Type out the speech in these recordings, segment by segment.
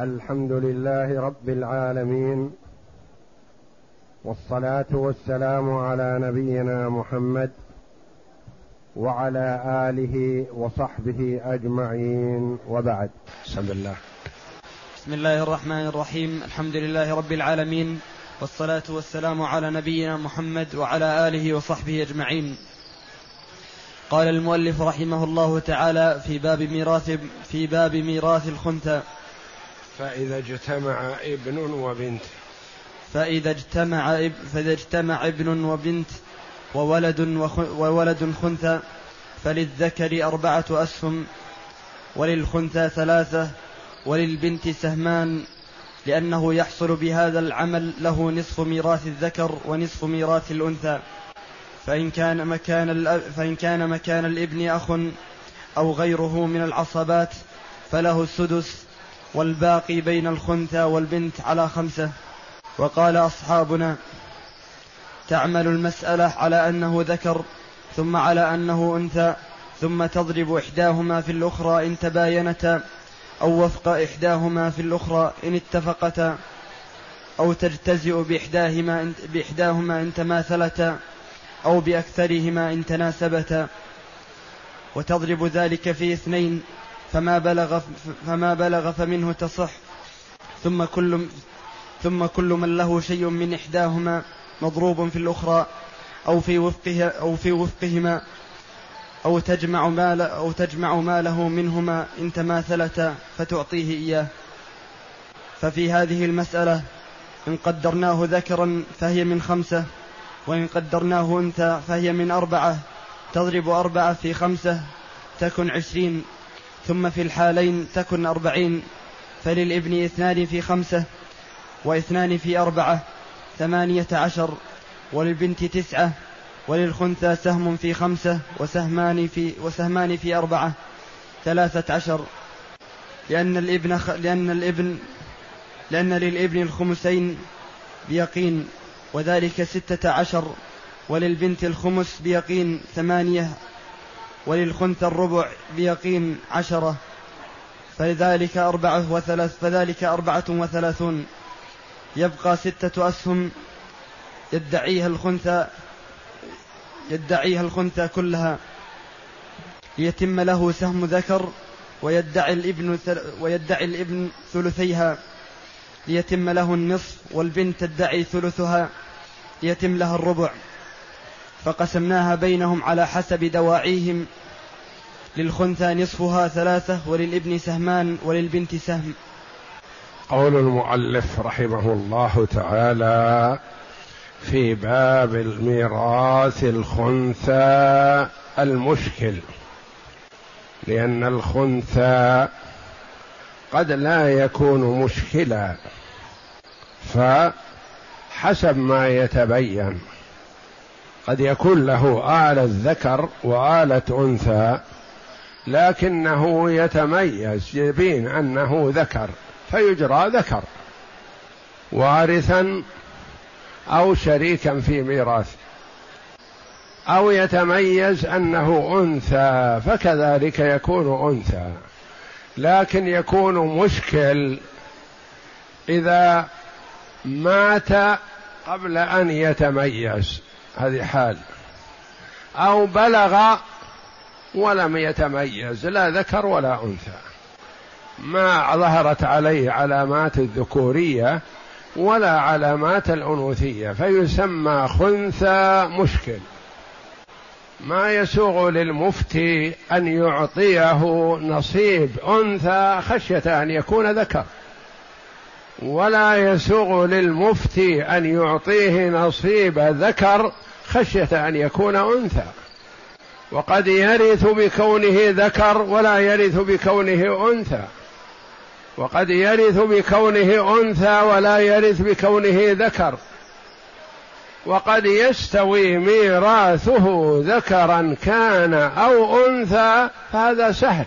الحمد لله رب العالمين والصلاة والسلام على نبينا محمد وعلى آله وصحبه أجمعين وبعد. بسم الله بسم الله الرحمن الرحيم الحمد لله رب العالمين والصلاة والسلام على نبينا محمد وعلى آله وصحبه أجمعين. قال المؤلف رحمه الله تعالى في باب ميراث في باب ميراث الخنثى فإذا اجتمع ابن وبنت. فإذا اجتمع اب فإذا اجتمع ابن وبنت وولد وولد خنثى فللذكر أربعة أسهم وللخنثى ثلاثة وللبنت سهمان لأنه يحصل بهذا العمل له نصف ميراث الذكر ونصف ميراث الأنثى. فإن كان مكان فإن كان مكان الابن أخ أو غيره من العصبات فله السدس والباقي بين الخنثى والبنت على خمسة. وقال أصحابنا تعمل المسألة على أنه ذكر ثم على أنه أنثى ثم تضرب إحداهما في الأخرى إن تباينتا أو وفق إحداهما في الأخرى إن اتفقتا أو تجتزئ بإحداهما إن, بإحداهما إن تماثلتا أو بأكثرهما إن تناسبتا. وتضرب ذلك في اثنين فما بلغ فما بلغ فمنه تصح. ثم كل ثم كل من له شيء من إحداهما مضروب في الأخرى أو في وفقها أو في وفقهما أو تجمع مال أو تجمع ماله منهما إن تماثلتا فتعطيه إياه. ففي هذه المسألة إن قدرناه ذكرا فهي من خمسة وإن قدرناه أنثى فهي من أربعة تضرب أربعة في خمسة تكن عشرين. ثم في الحالين تكن أربعين فللابن اثنان في خمسة واثنان في أربعة ثمانية عشر وللبنت تسعة وللخنثى سهم في خمسة وسهمان في وسهمان في أربعة ثلاثة عشر لأن الابن. لأن الابن لأن للابن الخمسين بيقين وذلك ستة عشر وللبنت الخمس بيقين ثمانية وللخنثى الربع بيقين عشرة فذلك أربعة وثلاث فذلك أربعة وثلاثون. يبقى ستة أسهم يدعيها الخنثى يدعيها الخنثى كلها. ليتم له سهم ذكر ويدعي الابن ويدعي الابن ثلثيها. ليتم له النصف والبنت تدعي ثلثها. ليتم لها الربع. فقسمناها بينهم على حسب دواعيهم. للخنثى نصفها ثلاثة وللابن سهمان وللبنت سهم. قول المؤلف رحمه الله تعالى في باب الميراث الخنثى المشكل. لأن الخنثى قد لا يكون مشكلا فحسب ما يتبين. قد يكون له آلة ذكر وآلة أنثى لكنه يتميز يبين أنه ذكر فيجرى ذكر وارثا أو شريكا في ميراث أو يتميز أنه أنثى فكذلك يكون أنثى لكن يكون مشكل إذا مات قبل أن يتميز. هذه حال. أو بلغ ولم يتميز لا ذكر ولا أنثى. ما ظهرت عليه علامات الذكورية ولا علامات الأنوثية فيسمى خنثى مشكل. ما يسوغ للمفتي أن يعطيه نصيب أنثى خشية أن يكون ذكر. ولا يسوغ للمفتي أن يعطيه نصيب ذكر خشية أن يكون أنثى. وقد يرث بكونه ذكر ولا يرث بكونه أنثى. وقد يرث بكونه أنثى ولا يرث بكونه ذكر. وقد يستوي ميراثه ذكرا كان أو أنثى فهذا سهل.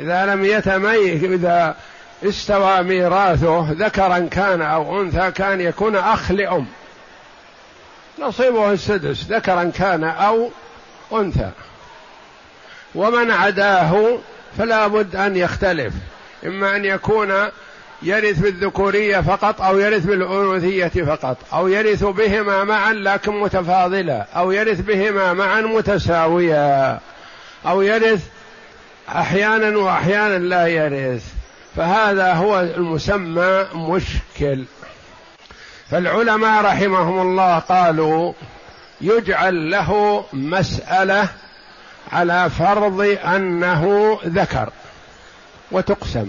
إذا لم يتميز إذا استوى ميراثه ذكرا كان أو أنثى كان يكون أخ لأم. نصيبه السدس ذكرا كان أو أنثى. ومن عداه فلا بد أن يختلف. إما أن يكون يرث بالذكورية فقط أو يرث بالأنوثية فقط أو يرث بهما معا لكن متفاضلة أو يرث بهما معا متساوية أو يرث أحيانا وأحيانا لا يرث. فهذا هو المسمى مشكل. فالعلماء رحمهم الله قالوا يجعل له مسألة على فرض أنه ذكر وتقسم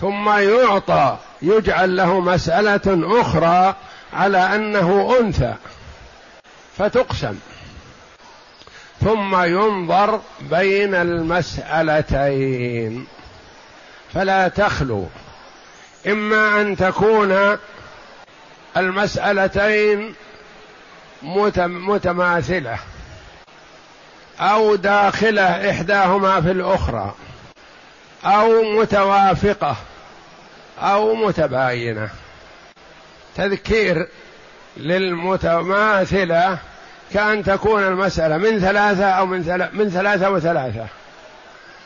ثم يعطى يجعل له مسألة أخرى على أنه أنثى فتقسم ثم ينظر بين المسألتين. فلا تخلو. إما أن تكون المسألتين متماثلة أو داخلة إحداهما في الأخرى أو متوافقة أو متباينة. تذكير للمتماثلة كأن تكون المسألة من ثلاثة أو من, ثلاثة من ثلاثة وثلاثة.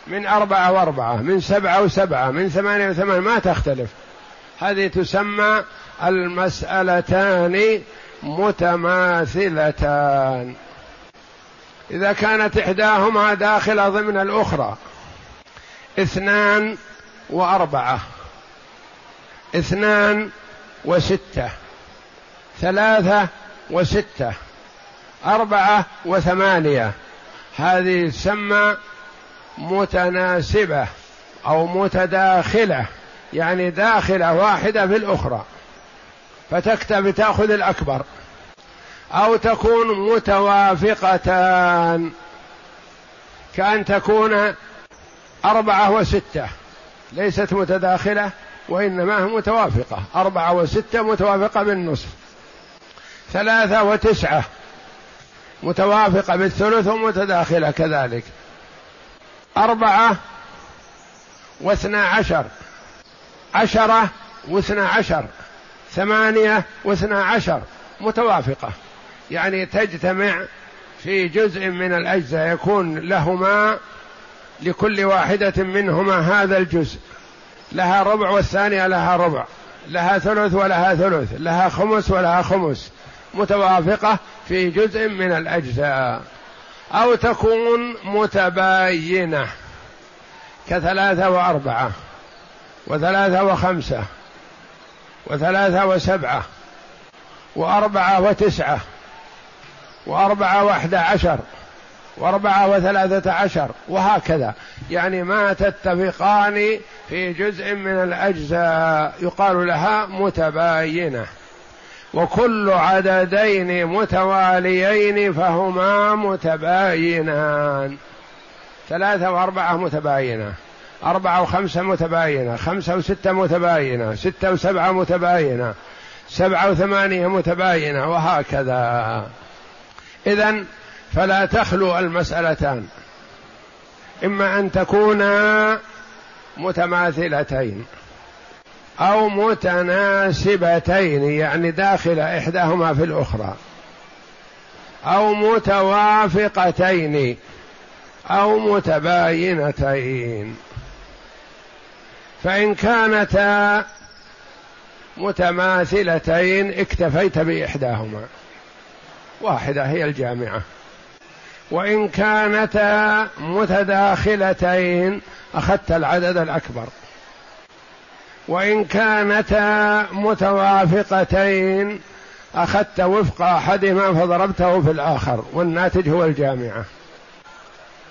من أربعة وأربعة من سبعة وسبعة من ثمانية وثمانية ما تختلف. هذه تسمى المسألتان متماثلتان. إذا كانت إحداهما داخلة ضمن الأخرى اثنان وأربعة اثنان وستة ثلاثة وستة أربعة وثمانية. هذه تسمى متناسبة أو متداخلة يعني داخلة واحدة في الأخرى فتكتب تأخذ الأكبر. أو تكون متوافقتان كأن تكون أربعة وستة ليست متداخلة وإنما هي متوافقة. أربعة وستة متوافقة بالنصف. ثلاثة وتسعة متوافقة بالثلث ومتداخلة كذلك. أربعة واثنا عشر. عشرة واثنا عشر. ثمانية واثنا عشر. متوافقة. يعني تجتمع في جزء من الأجزاء. يكون لهما لكل واحدة منهما هذا الجزء. لها ربع والثانية لها ربع. لها ثلث ولها ثلث. لها خمس ولها خمس. متوافقة في جزء من الأجزاء. أو تكون متباينة كثلاثة وأربعة وثلاثة وخمسة وثلاثة وسبعة وأربعة وتسعة وأربعة وأحد عشر وأربعة وثلاثة عشر وهكذا. يعني ما تتفقان في جزء من الأجزاء. يقال لها متباينة. وكل عددين متواليين فهما متباينان. ثلاثة وأربعة متباينة. أربعة وخمسة متباينة. خمسة وستة متباينة. ستة وسبعة متباينة. سبعة وثمانية متباينة. وهكذا. إذا فلا تخلو المسألتان. إما أن تكونا متماثلتين. أو متناسبتين يعني داخل إحداهما في الأخرى. أو متوافقتين أو متباينتين. فإن كانتا متماثلتين اكتفيت بإحداهما. واحدة هي الجامعة. وإن كانتا متداخلتين أخذت العدد الأكبر. وإن كانتا متوافقتين أخذت وفق أحدهما فضربته في الآخر والناتج هو الجامعة.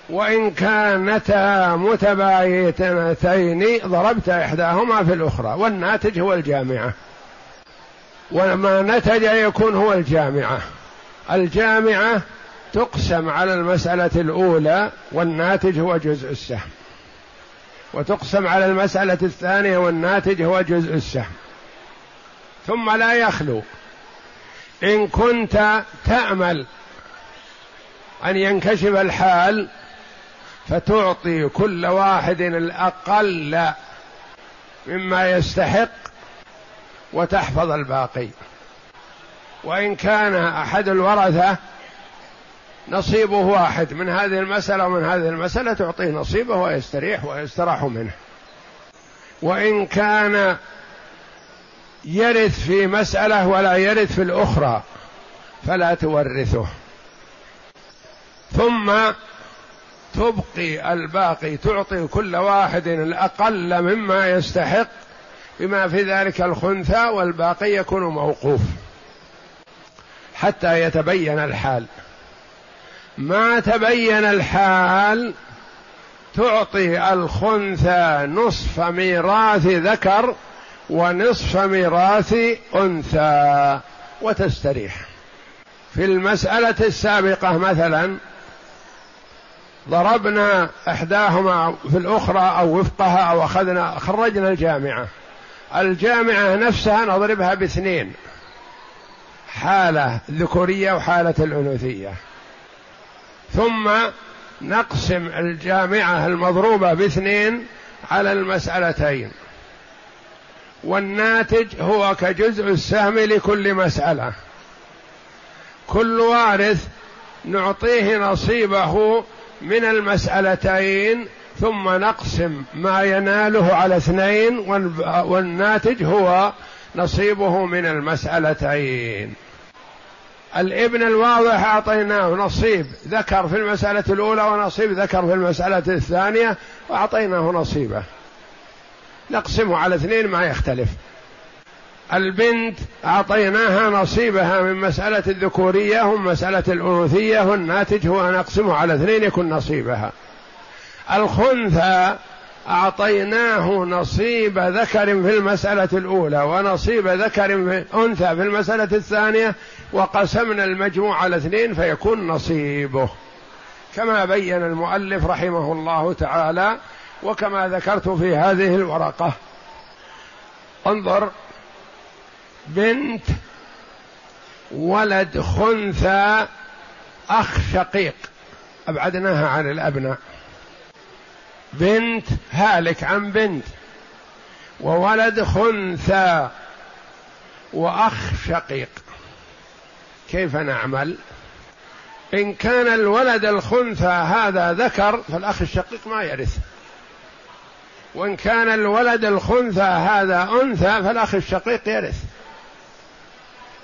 وإن كانتا متباينتين ضربت إحداهما في الأخرى والناتج هو الجامعة. وما نتج يكون هو الجامعة. الجامعة تقسم على المسألة الأولى والناتج هو جزء السهم. وتقسم على المسألة الثانية والناتج هو جزء السهم. ثم لا يخلو. إن كنت تأمل أن ينكشف الحال فتعطي كل واحد الأقل مما يستحق وتحفظ الباقي. وإن كان أحد الورثة نصيبه واحد من هذه المسألة ومن هذه المسألة تعطيه نصيبه ويستريح ويستراح منه. وإن كان يرث في مسألة ولا يرث في الأخرى فلا تورثه. ثم تبقي الباقي تعطي كل واحد الأقل مما يستحق بما في ذلك الخنثى والباقي يكون موقوف حتى يتبين الحال. ما تبين الحال تعطي الخنثى نصف ميراث ذكر ونصف ميراث أنثى وتستريح. في المسألة السابقة مثلا ضربنا إحداهما في الأخرى أو وفقها أو أخذنا خرجنا الجامعة. الجامعة نفسها نضربها باثنين حالة ذكورية وحالة الأنوثية. ثم نقسم الجامعة المضروبة باثنين على المسألتين. والناتج هو كجزء السهم لكل مسألة. كل وارث نعطيه نصيبه من المسألتين ثم نقسم ما يناله على اثنين والناتج هو نصيبه من المسألتين. الابن الواضح أعطيناه نصيب. ذكر في المسألة الأولى ونصيب ذكر في المسألة الثانية وأعطيناه نصيبه. نقسمه على اثنين ما يختلف. البنت أعطيناها نصيبها من مسألة الذكورية ومسألة الأنوثية والناتج هو نقسمه على اثنين يكون نصيبها. الخنثى أعطيناه نصيب ذكر في المسألة الأولى ونصيب ذكر في أنثى في المسألة الثانية وقسمنا المجموع على اثنين فيكون نصيبه. كما بين المؤلف رحمه الله تعالى وكما ذكرت في هذه الورقة. انظر بنت ولد خنثى أخ شقيق. أبعدناها عن الأبناء. بنت هالك عن بنت. وولد خنثى وأخ شقيق. كيف نعمل؟ إن كان الولد الخنثى هذا ذكر فالأخ الشقيق ما يرث. وإن كان الولد الخنثى هذا أنثى فالأخ الشقيق يرث.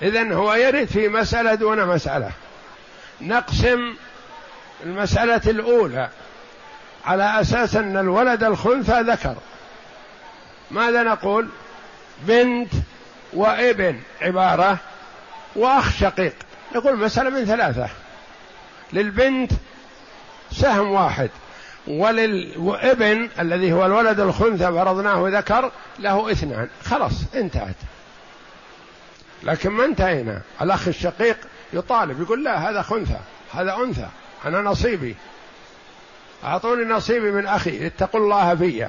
إذن هو يرث في مسألة دون مسألة. نقسم المسألة الأولى على أساس أن الولد الخنثى ذكر. ماذا نقول؟ بنت وابن عبارة وأخ شقيق. نقول مسألة من ثلاثة. للبنت سهم واحد. وللابن الذي هو الولد الخنثى فرضناه ذكر له اثنان. خلاص انتهت. لكن ما انتهينا. الأخ الشقيق يطالب يقول لا هذا خنثى هذا أنثى أنا نصيبي. أعطوني نصيبي من أخي اتقوا الله في.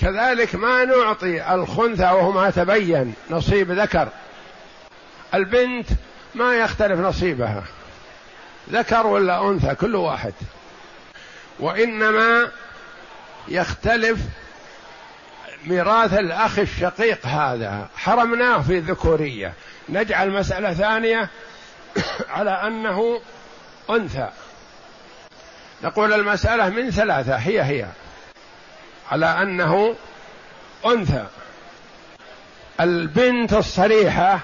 كذلك ما نعطي الخنثى وهو ما تبين نصيب ذكر. البنت ما يختلف نصيبها ذكر ولا أنثى كل واحد. وإنما يختلف ميراث الأخ الشقيق هذا حرمناه في الذكورية نجعل مسألة ثانية على أنه أنثى. نقول المسألة من ثلاثة هي هي. على أنه أنثى. البنت الصريحة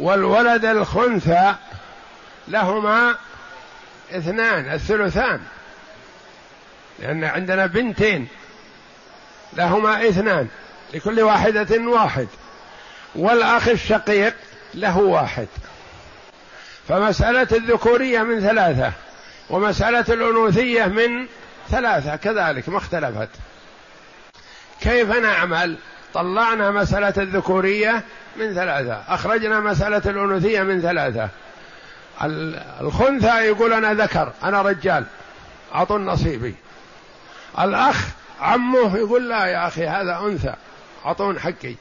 والولد الخنثى لهما اثنان الثلثان. لأن عندنا بنتين لهما اثنان لكل واحدة واحد. والأخ الشقيق له واحد. فمسألة الذكورية من ثلاثة ومسألة الأنوثية من ثلاثة. كذلك ما اختلفت. كيف نعمل؟ طلعنا مسألة الذكورية من ثلاثة. أخرجنا مسألة الأنوثية من ثلاثة. الخنثى يقول أنا ذكر أنا رجال. أعطوا نصيبي. الأخ عمه يقول لا يا أخي هذا أنثى. أعطون حقي.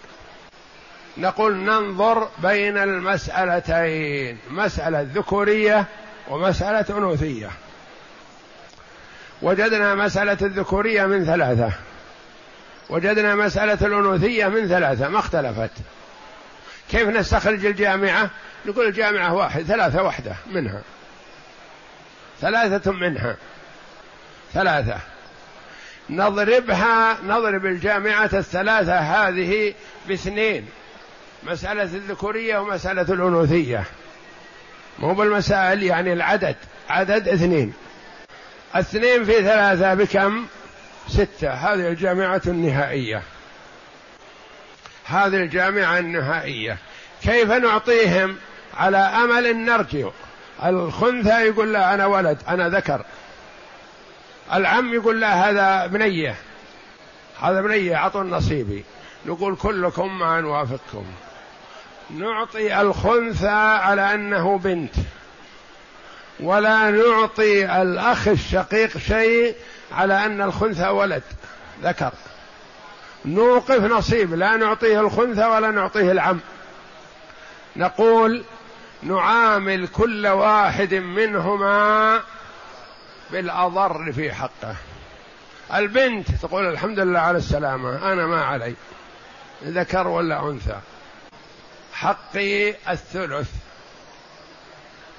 نقول ننظر بين المسألتين مسألة ذكورية ومسألة أنوثية. وجدنا مسألة الذكورية من ثلاثة. وجدنا مسألة الأنوثية من ثلاثة ما اختلفت. كيف نستخرج الجامعة؟ نقول الجامعة واحد ثلاثة وحدة منها. ثلاثة منها. ثلاثة. نضربها نضرب الجامعة الثلاثة هذه باثنين. مسألة الذكورية ومسألة الأنوثية. مو بالمسائل يعني العدد. عدد اثنين. اثنين في ثلاثة بكم؟ ستة. هذه الجامعة النهائية. هذه الجامعة النهائية. كيف نعطيهم؟ على أمل نرجع. الخنثى يقول لا أنا ولد أنا ذكر. العم يقول لا هذا بنية. هذا بنية عطوا نصيبي نقول كلكم ما نوافقكم. نعطي الخنثى على أنه بنت. ولا نعطي الأخ الشقيق شيء على أن الخنثى ولد ذكر. نوقف نصيب لا نعطيه الخنثى ولا نعطيه العم. نقول نعامل كل واحد منهما بالأضر في حقه. البنت تقول الحمد لله على السلامة أنا ما علي ذكر ولا أنثى. حقي الثلث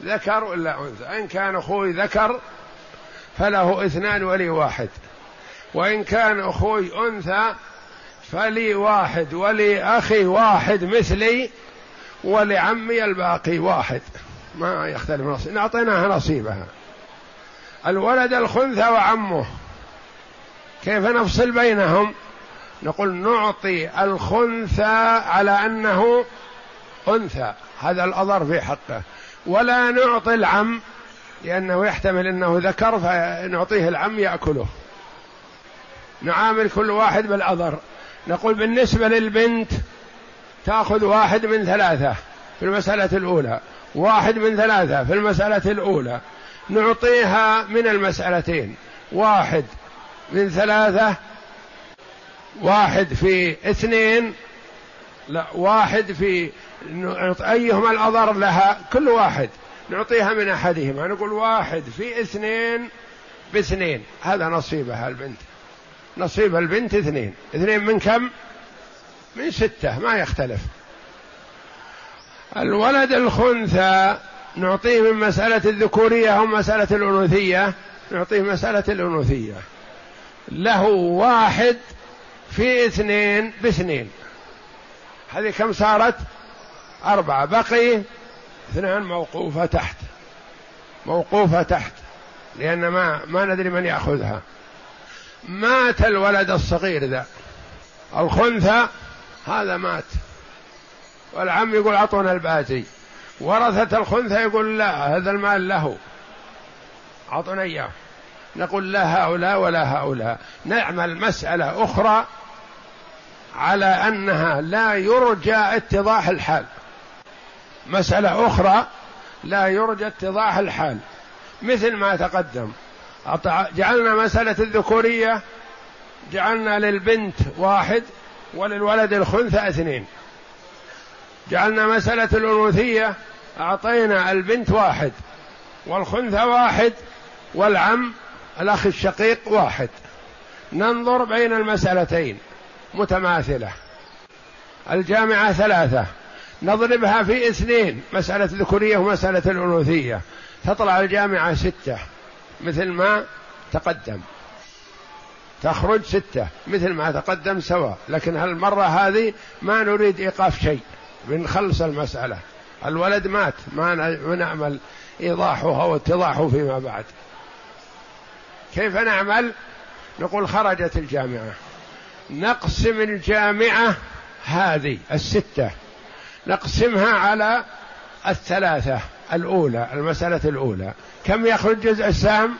ذكر ولا أنثى. إن كان أخوي ذكر فله اثنان ولي واحد وإن كان أخوي أنثى فلي واحد ولي أخي واحد مثلي ولعمي الباقي واحد. ما يختلف نصيب. أعطيناها نصيبها. الولد الخنثى وعمه. كيف نفصل بينهم؟ نقول نعطي الخنثى على أنه أنثى. هذا الأضر في حقه. ولا نعطي العم لأنه يحتمل أنه ذكر فنعطيه العم يأكله. نعامل كل واحد بالأضر. نقول بالنسبة للبنت تأخذ واحد من ثلاثة في المسألة الأولى واحد من ثلاثة في المسألة الأولى. نعطيها من المسألتين واحد من ثلاثة واحد في اثنين لا واحد في أيهما الأضر لها؟ كل واحد. نعطيها من أحدهما نقول واحد في اثنين باثنين. هذا نصيبها البنت. نصيب البنت اثنين. اثنين من كم؟ من ستة ما يختلف. الولد الخنثى نعطيه من مسألة الذكورية أو مسألة الأنوثية؟ نعطيه مسألة الأنوثية. له واحد في اثنين باثنين هذه كم صارت؟ أربعة. بقي اثنان موقوفة تحت. موقوفة تحت. لأن ما ما ندري من يأخذها. مات الولد الصغير ذا. الخنثى هذا مات. والعم يقول أعطونا الباقي ورثة الخنثى يقول لا هذا المال له. أعطونا إياه. نقول لا هؤلاء ولا هؤلاء. نعمل مسألة أخرى على أنها لا يرجى اتضاح الحال. مسألة أخرى لا يرجى اتضاح الحال. مثل ما تقدم. جعلنا مسألة الذكورية جعلنا للبنت واحد وللولد الخنثى اثنين. جعلنا مسألة الأنوثية أعطينا البنت واحد والخنثى واحد والعم الأخ الشقيق واحد. ننظر بين المسألتين متماثلة. الجامعة ثلاثة نضربها في اثنين مسألة الذكورية ومسألة الأنوثية. تطلع الجامعة ستة. مثل ما تقدم. تخرج ستة مثل ما تقدم سواء. لكن هالمرة هذه ما نريد إيقاف شيء بنخلص المسألة. الولد مات ما نعمل إيضاحه واتضاحه فيما بعد. كيف نعمل؟ نقول خرجت الجامعة. نقسم الجامعة هذه الستة. نقسمها على الثلاثة الأولى المسألة الأولى. كم يخرج جزء السهم؟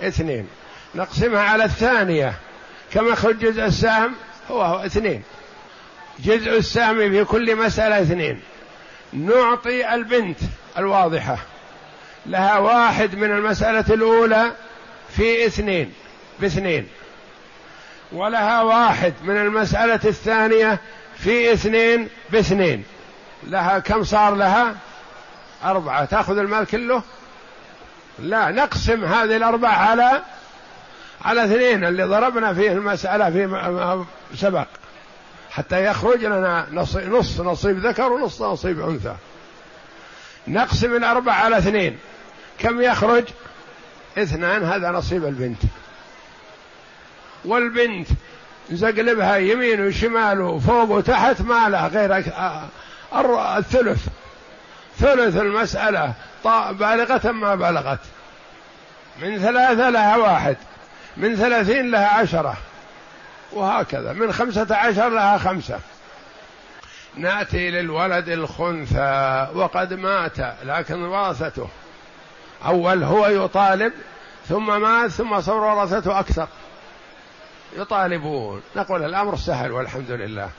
اثنين. نقسمها على الثانية. كم يخرج جزء السهم؟ هو, هو اثنين. جزء السهم في كل مسألة اثنين. نعطي البنت الواضحة. لها واحد من المسألة الأولى في اثنين باثنين. ولها واحد من المسألة الثانية في اثنين باثنين. لها كم صار لها؟ أربعة. تأخذ المال كله؟ لا نقسم هذه الأربعة على على اثنين اللي ضربنا فيه المسألة في سبق. حتى يخرج لنا نص نصيب ذكر ونص نصيب أنثى. نقسم الأربع على اثنين. كم يخرج؟ اثنان هذا نصيب البنت. والبنت زقلبها يمين وشمال وفوق وتحت ما لها غير الثلث. ثلث المسألة. بالغة ما بلغت. من ثلاثة لها واحد. من ثلاثين لها عشرة. وهكذا. من خمسة عشر لها خمسة. نأتي للولد الخنثى. وقد مات لكن ورثته أول هو يطالب ثم مات ثم صار ورثته أكثر. يطالبون. نقول الأمر سهل والحمد لله.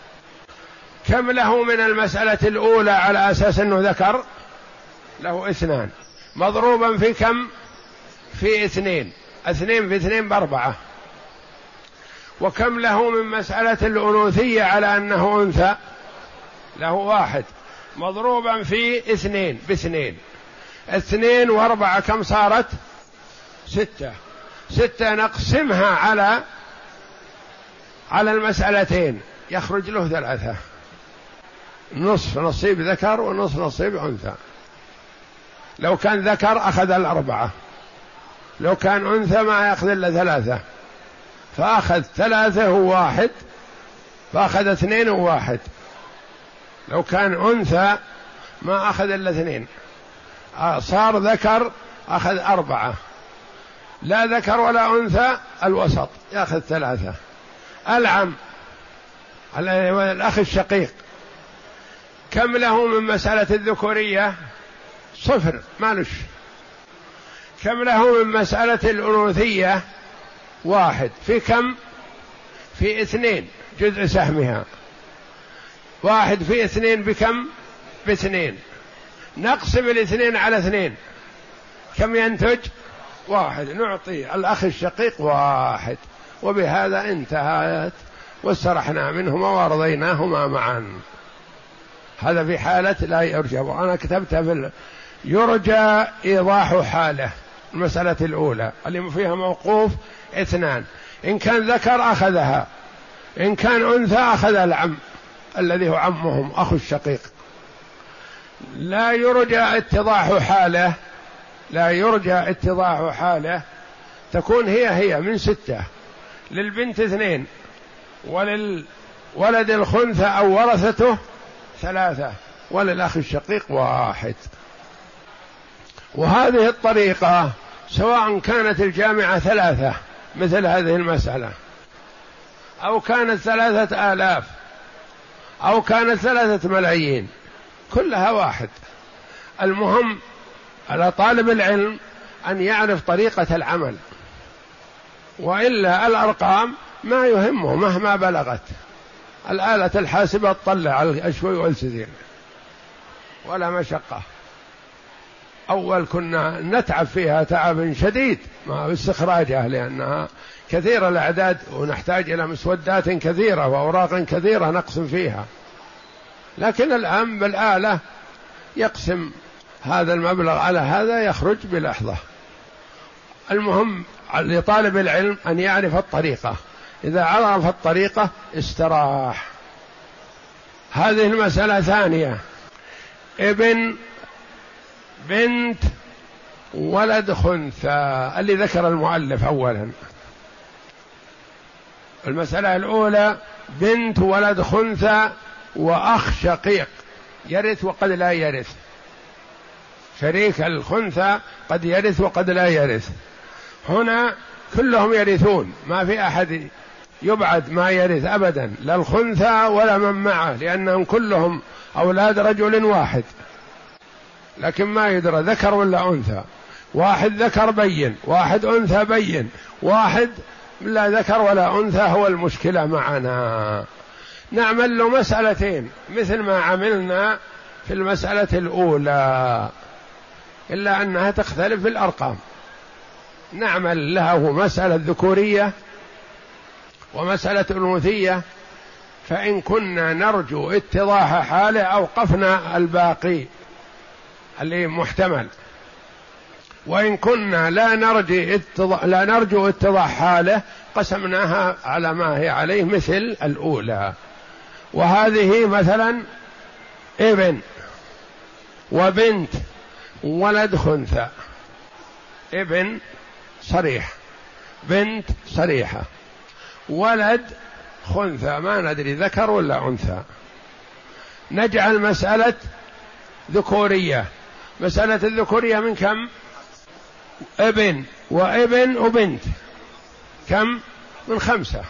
كم له من المسألة الأولى على أساس أنه ذكر؟ له اثنان. مضروبا في كم؟ في اثنين. اثنين في اثنين بأربعة. وكم له من مسألة الأنوثية على أنه أنثى؟ له واحد. مضروبا في اثنين باثنين. اثنين وأربعة كم صارت؟ ستة. ستة نقسمها على على المسألتين. يخرج له ثلاثة. نصف نصيب ذكر ونصف نصيب أنثى. لو كان ذكر أخذ الأربعة. لو كان أنثى ما يأخذ إلا ثلاثة. فأخذ ثلاثة وواحد فأخذ اثنين وواحد. لو كان أنثى ما أخذ إلا اثنين. آه، صار ذكر أخذ أربعة. لا ذكر ولا أنثى الوسط يأخذ ثلاثة. العم الأخ الشقيق. كم له من مسألة الذكورية؟ صفر مالش كم له من مسألة الأنوثية؟ واحد. في كم؟ في اثنين جزء سهمها. واحد في اثنين بكم؟ باثنين. نقسم الاثنين على اثنين. كم ينتج؟ واحد. نعطي الأخ الشقيق واحد. وبهذا انتهت واسترحنا منهما وارضيناهما معا. هذا في حالة لا يرجى وأنا كتبتها في يرجى إيضاح حاله المسألة الأولى اللي فيها موقوف اثنان. إن كان ذكر أخذها إن كان أنثى أخذ العم الذي هو عمهم أخو الشقيق. لا يرجى اتضاح حاله لا يرجى اتضاح حاله تكون هي هي من ستة للبنت اثنين وللولد الخنثى أو ورثته ثلاثة وللأخ الشقيق واحد. وهذه الطريقة سواء كانت الجامعة ثلاثة مثل هذه المسألة أو كانت ثلاثة آلاف أو كانت ثلاثة ملايين كلها واحد. المهم على طالب العلم أن يعرف طريقة العمل وإلا الأرقام ما يهمه مهما بلغت. الآلة الحاسبة تطلع الشوي والسدير ولا مشقة. أول كنا نتعب فيها تعب شديد. مع استخراجها لأنها كثيرة الأعداد ونحتاج إلى مسودات كثيرة وأوراق كثيرة نقسم فيها. لكن الآن بالآلة يقسم هذا المبلغ على هذا يخرج بلحظة. المهم لطالب العلم أن يعرف الطريقة. إذا عرف الطريقة استراح. هذه المسألة ثانية. ابن بنت ولد خنثى اللي ذكر المؤلف أولا. المسألة الأولى بنت ولد خنثى وأخ شقيق. يرث وقد لا يرث. شريك الخنثى قد يرث وقد لا يرث. هنا كلهم يرثون ما في أحد يبعد ما يرث أبدا لا الخنثى ولا من معه لأنهم كلهم أولاد رجل واحد. لكن ما يدرى ذكر ولا أنثى. واحد ذكر بين واحد أنثى بين واحد لا ذكر ولا أنثى هو المشكلة معنا. نعمل له مسألتين مثل ما عملنا في المسألة الأولى إلا أنها تختلف في الأرقام. نعمل له مسألة ذكورية ومسألة أنوثية فإن كنا نرجو اتضاح حاله أوقفنا الباقي اللي محتمل وإن كنا لا نرجي اتضاح لا نرجو اتضاح حاله قسمناها على ما هي عليه مثل الأولى. وهذه مثلا ابن وبنت ولد خنثى. ابن صريح. بنت صريحة. ولد خنثى ما ندري ذكر ولا أنثى. نجعل مسألة ذكورية. مسألة الذكورية من كم؟ ابن وابن وبنت. كم؟ من خمسة.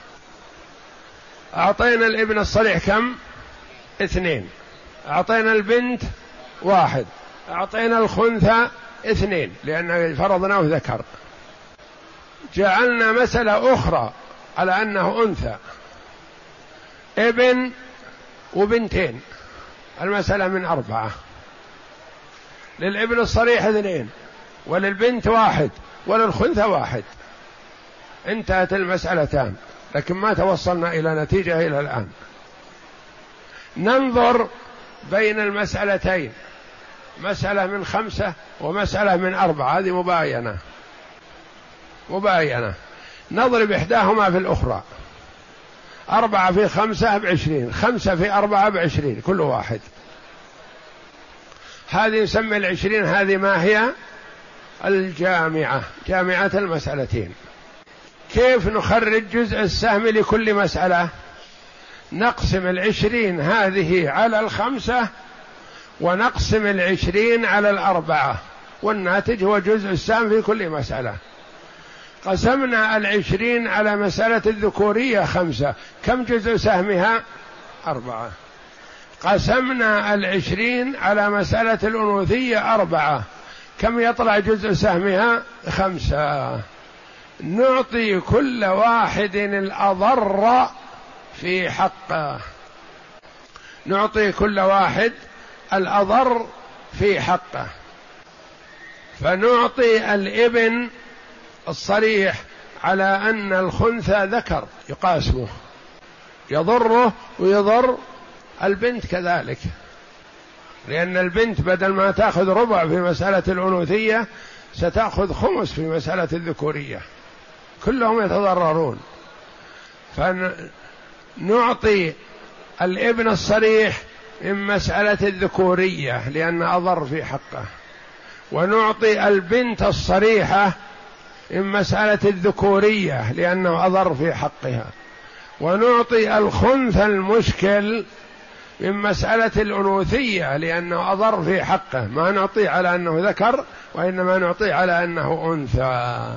أعطينا الابن الصريح كم؟ اثنين. أعطينا البنت واحد. أعطينا الخنثى اثنين لأن فرضناه ذكر. جعلنا مسألة أخرى. على أنه أنثى. ابن وبنتين. المسألة من أربعة. للابن الصريح اثنين وللبنت واحد وللخنثى واحد. انتهت المسألتان لكن ما توصلنا إلى نتيجة إلى الآن. ننظر بين المسألتين. مسألة من خمسة ومسألة من أربعة. هذه مباينة. مباينة. نضرب إحداهما في الأخرى. أربعة في خمسة بعشرين خمسة في أربعة بعشرين كل واحد. هذه يسمى العشرين هذه ما هي؟ الجامعة جامعة المسألتين. كيف نخرج جزء السهم لكل مسألة؟ نقسم العشرين هذه على الخمسة ونقسم العشرين على الأربعة. والناتج هو جزء السهم في كل مسألة. قسمنا العشرين على مسألة الذكورية خمسة. كم جزء سهمها؟ أربعة. قسمنا العشرين على مسألة الأنوثية أربعة. كم يطلع جزء سهمها؟ خمسة. نعطي كل واحد الأضر في حقه. نعطي كل واحد الأضر في حقه. فنعطي الإبن الصريح على أن الخنثى ذكر يقاسمه يضره ويضر البنت كذلك. لأن البنت بدل ما تأخذ ربع في مسألة الأنوثية ستأخذ خمس في مسألة الذكورية. كلهم يتضررون. فنعطي الابن الصريح من مسألة الذكورية لأن أضر في حقه. ونعطي البنت الصريحة من مسألة الذكورية لأنه أضر في حقها. ونعطي الخنث المشكل من مسألة الأنوثية لأنه أضر في حقه. ما نعطيه على أنه ذكر وإنما نعطيه على أنه أنثى.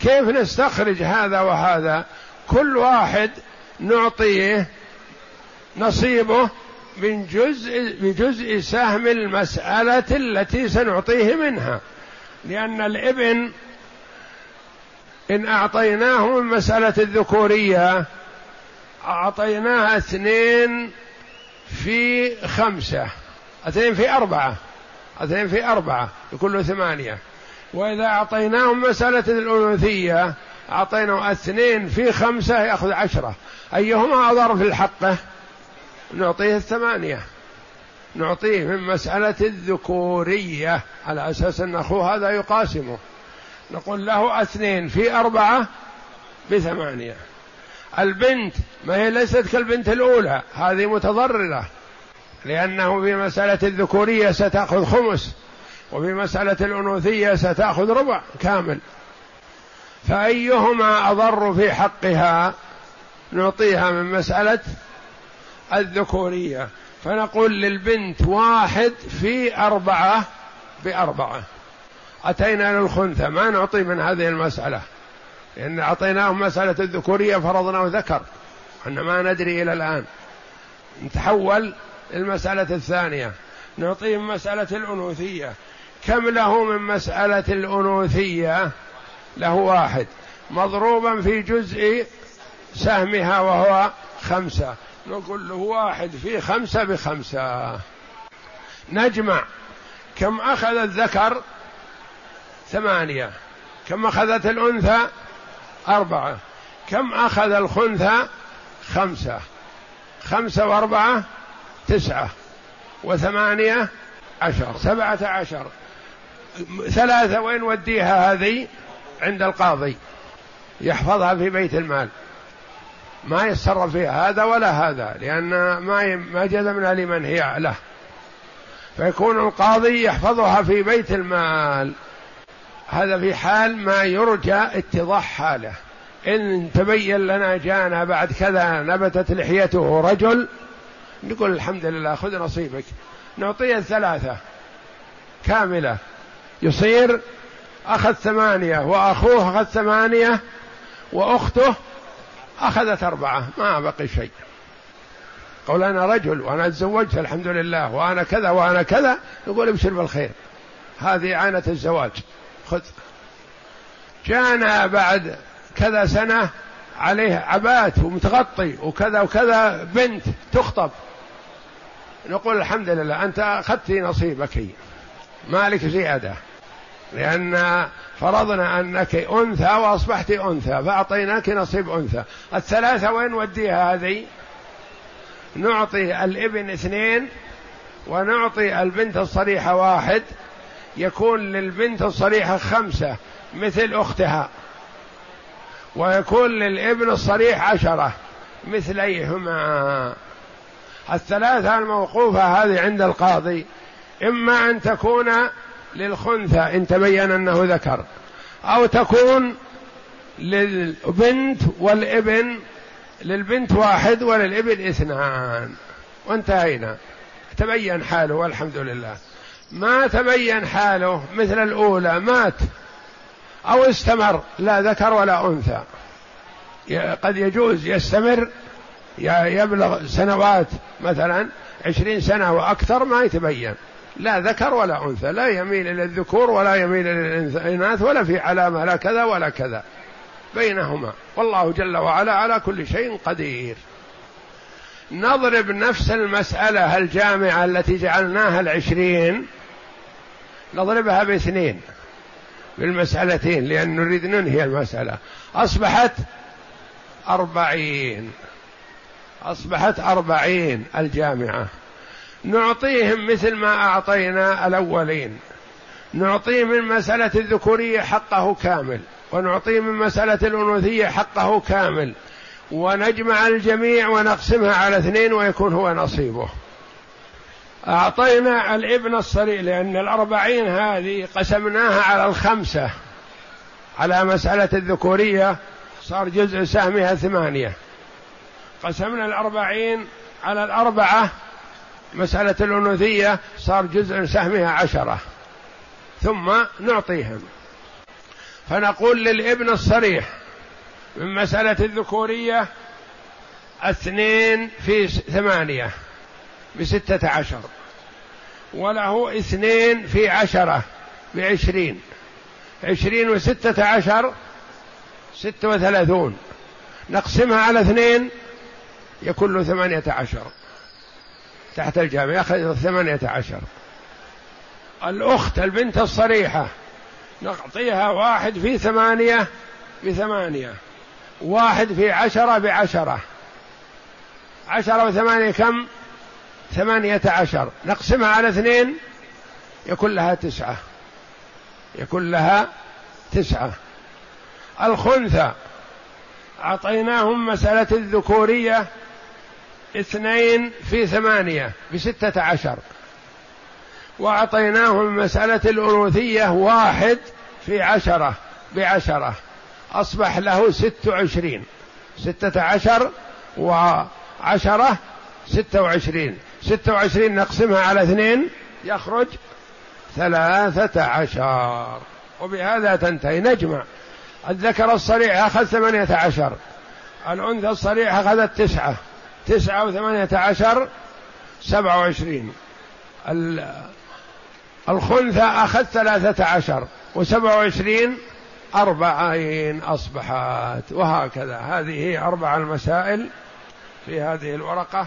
كيف نستخرج هذا وهذا؟ كل واحد نعطيه نصيبه من جزء بجزء سهم المسألة التي سنعطيه منها. لأن الإبن إن أعطيناه من مسألة الذكورية أعطيناه اثنين في خمسة اثنين في أربعة اثنين في أربعة يكون ثمانية. وإذا أعطيناهم مسألة الأنوثية أعطيناه اثنين في خمسة يأخذ عشرة. أيهما أضر في الحقة نعطيه الثمانية. نعطيه من مسألة الذكورية على أساس أن أخوه هذا يقاسمه. نقول له اثنين في أربعة بثمانية. البنت ما هي ليست كالبنت الأولى هذه متضررة لأنه في مسألة الذكورية ستأخذ خمس وفي مسألة الأنوثية ستأخذ ربع كامل. فأيهما أضر في حقها؟ نعطيها من مسألة الذكورية. فنقول للبنت واحد في أربعة بأربعة. أتينا للخنثى ما نعطي من هذه المسألة. لأن أعطيناهم مسألة الذكورية فرضناه ذكر أن ما ندري إلى الآن. نتحول المسألة الثانية. نعطيهم مسألة الأنوثية. كم له من مسألة الأنوثية؟ له واحد. مضروبا في جزء سهمها وهو خمسة. نقول له واحد في خمسة بخمسة. نجمع. كم أخذ الذكر؟ ثمانية. كم أخذت الأنثى؟ أربعة. كم أخذ الخنثى؟ خمسة. خمسة وأربعة؟ تسعة. وثمانية؟ عشر. سبعة عشر. ثلاثة وين وديها هذه عند القاضي. يحفظها في بيت المال. ما يتصرف فيها هذا ولا هذا لأن ما ما جزمنا لمن هي له. فيكون القاضي يحفظها في بيت المال. هذا في حال ما يرجى اتضاح حاله. إن تبين لنا جانا بعد كذا نبتت لحيته رجل نقول الحمد لله خذ نصيبك. نعطيه الثلاثة كاملة. يصير أخذ ثمانية وأخوه أخذ ثمانية وأخته أخذت أربعة ما بقي شيء. قول أنا رجل وأنا تزوجت الحمد لله وأنا كذا وأنا كذا يقول ابشر بالخير. هذه عانة الزواج. خذ. جانا بعد كذا سنة عليه عبات ومتغطي وكذا وكذا بنت تخطب. نقول الحمد لله أنت أخذت نصيبك. مالك زيادة. لأن فرضنا أنك أنثى وأصبحت أنثى فأعطيناك نصيب أنثى. الثلاثة وين وديها هذه؟ نعطي الابن اثنين ونعطي البنت الصريحة واحد. يكون للبنت الصريحة خمسة مثل أختها. ويكون للابن الصريح عشرة مثليهما. الثلاثة الموقوفة هذه عند القاضي إما أن تكون للخنثى إن تبين أنه ذكر أو تكون للبنت والابن للبنت واحد وللابن اثنان. وانتهينا. تبين حاله والحمد لله. ما تبين حاله مثل الأولى مات أو استمر لا ذكر ولا أنثى. قد يجوز يستمر يبلغ سنوات مثلا عشرين سنة وأكثر ما يتبين. لا ذكر ولا أنثى لا يميل إلى الذكور ولا يميل إلى الإناث ولا في علامة لا كذا ولا كذا. بينهما. والله جل وعلا على كل شيء قدير. نضرب نفس المسألة الجامعة التي جعلناها العشرين. نضربها باثنين بالمسألتين لأن نريد ننهي المسألة. أصبحت أربعين. أصبحت أربعين الجامعة. نعطيهم مثل ما أعطينا الأولين. نعطيه من مسألة الذكورية حقه كامل ونعطيه من مسألة الأنوثية حقه كامل. ونجمع الجميع ونقسمها على اثنين ويكون هو نصيبه. أعطينا الابن الصريح لأن الأربعين هذه قسمناها على الخمسة على مسألة الذكورية صار جزء سهمها ثمانية. قسمنا الأربعين على الأربعة مسألة الأنوثية صار جزء سهمها عشرة. ثم نعطيهم. فنقول للابن الصريح من مسألة الذكورية اثنين في ثمانية. بستة عشر. وله اثنين في عشرة بعشرين. عشرين وستة عشر ستة وثلاثون. نقسمها على اثنين يكون له ثمانية عشر. تحت الجامع يأخذ ثمانية عشر. الأخت البنت الصريحة نعطيها واحد في ثمانية بثمانية. واحد في عشرة بعشرة. عشرة وثمانية كم؟ ثمانية عشر. نقسمها على اثنين. يكون لها تسعة. يكون لها تسعة. الخنثى. أعطيناهم مسألة الذكورية اثنين في ثمانية بستة عشر. وأعطيناهم مسألة الأنوثية واحد في عشرة بعشرة. أصبح له ست وعشرين. ستة عشر وعشرة ستة وعشرين. ستة وعشرين نقسمها على اثنين يخرج ثلاثة عشر. وبهذا تنتهي. نجمع. الذكر الصريح أخذ ثمانية عشر. الأنثى الصريح أخذت تسعة. تسعة وثمانية عشر سبعة وعشرين. الخنثى أخذ ثلاثة عشر. وسبعة وعشرين أربعين أصبحت. وهكذا. هذه أربع المسائل في هذه الورقة.